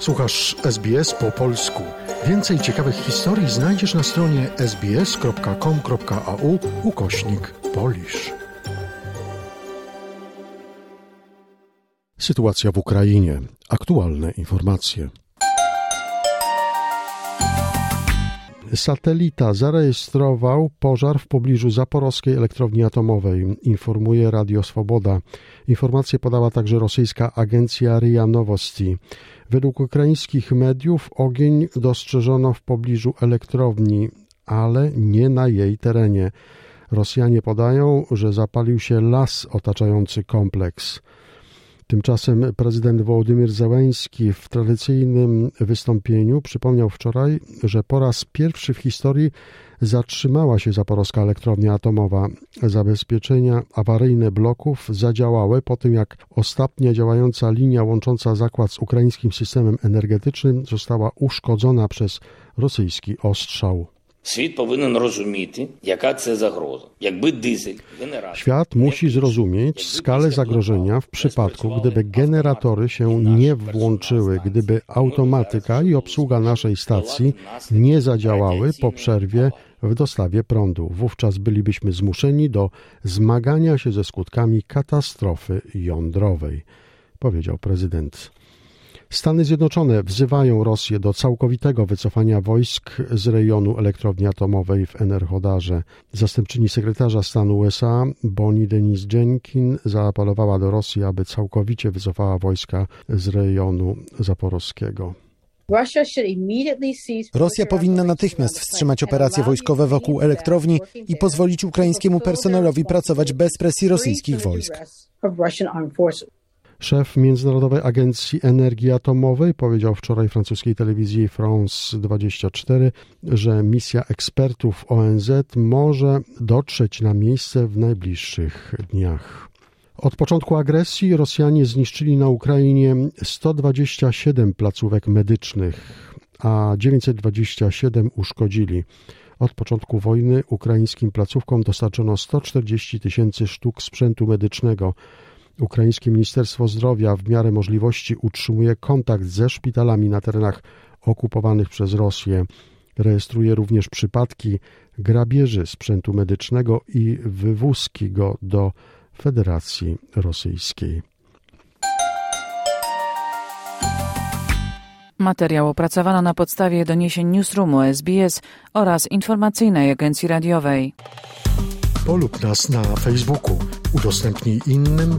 Słuchasz SBS po polsku. Więcej ciekawych historii znajdziesz na stronie sbs.com.au ukośnik polisz. Sytuacja w Ukrainie. Aktualne informacje. Satelita zarejestrował pożar w pobliżu zaporowskiej elektrowni atomowej, informuje Radio Swoboda. Informację podała także rosyjska agencja RIA Nowosti. Według ukraińskich mediów ogień dostrzeżono w pobliżu elektrowni, ale nie na jej terenie. Rosjanie podają, że zapalił się las otaczający kompleks. Tymczasem prezydent Wołodymyr Zełęński w tradycyjnym wystąpieniu przypomniał wczoraj, że po raz pierwszy w historii zatrzymała się zaporowska elektrownia atomowa. Zabezpieczenia awaryjne bloków zadziałały po tym, jak ostatnia działająca linia łącząca zakład z ukraińskim systemem energetycznym została uszkodzona przez rosyjski ostrzał. Świat powinien rozumieć, jaka to zagroża. Jakby diesel, Świat musi zrozumieć skalę zagrożenia w przypadku, gdyby generatory się nie włączyły, gdyby automatyka i obsługa naszej stacji nie zadziałały po przerwie w dostawie prądu. Wówczas bylibyśmy zmuszeni do zmagania się ze skutkami katastrofy jądrowej, powiedział prezydent. Stany Zjednoczone wzywają Rosję do całkowitego wycofania wojsk z rejonu elektrowni atomowej w Enerhodarze. Zastępczyni sekretarza stanu USA Bonnie Denise Jenkin zaapelowała do Rosji, aby całkowicie wycofała wojska z rejonu zaporowskiego. Rosja powinna natychmiast wstrzymać operacje wojskowe wokół elektrowni i pozwolić ukraińskiemu personelowi pracować bez presji rosyjskich wojsk. Szef Międzynarodowej Agencji Energii Atomowej powiedział wczoraj francuskiej telewizji France 24, że misja ekspertów ONZ może dotrzeć na miejsce w najbliższych dniach. Od początku agresji Rosjanie zniszczyli na Ukrainie 127 placówek medycznych, a 927 uszkodzili. Od początku wojny ukraińskim placówkom dostarczono 140 tysięcy sztuk sprzętu medycznego. Ukraińskie Ministerstwo Zdrowia w miarę możliwości utrzymuje kontakt ze szpitalami na terenach okupowanych przez Rosję. Rejestruje również przypadki grabieży sprzętu medycznego i wywózki go do Federacji Rosyjskiej. Materiał opracowano na podstawie doniesień Newsroomu SBS oraz informacyjnej agencji radiowej. Polub nas na Facebooku, udostępnij innym,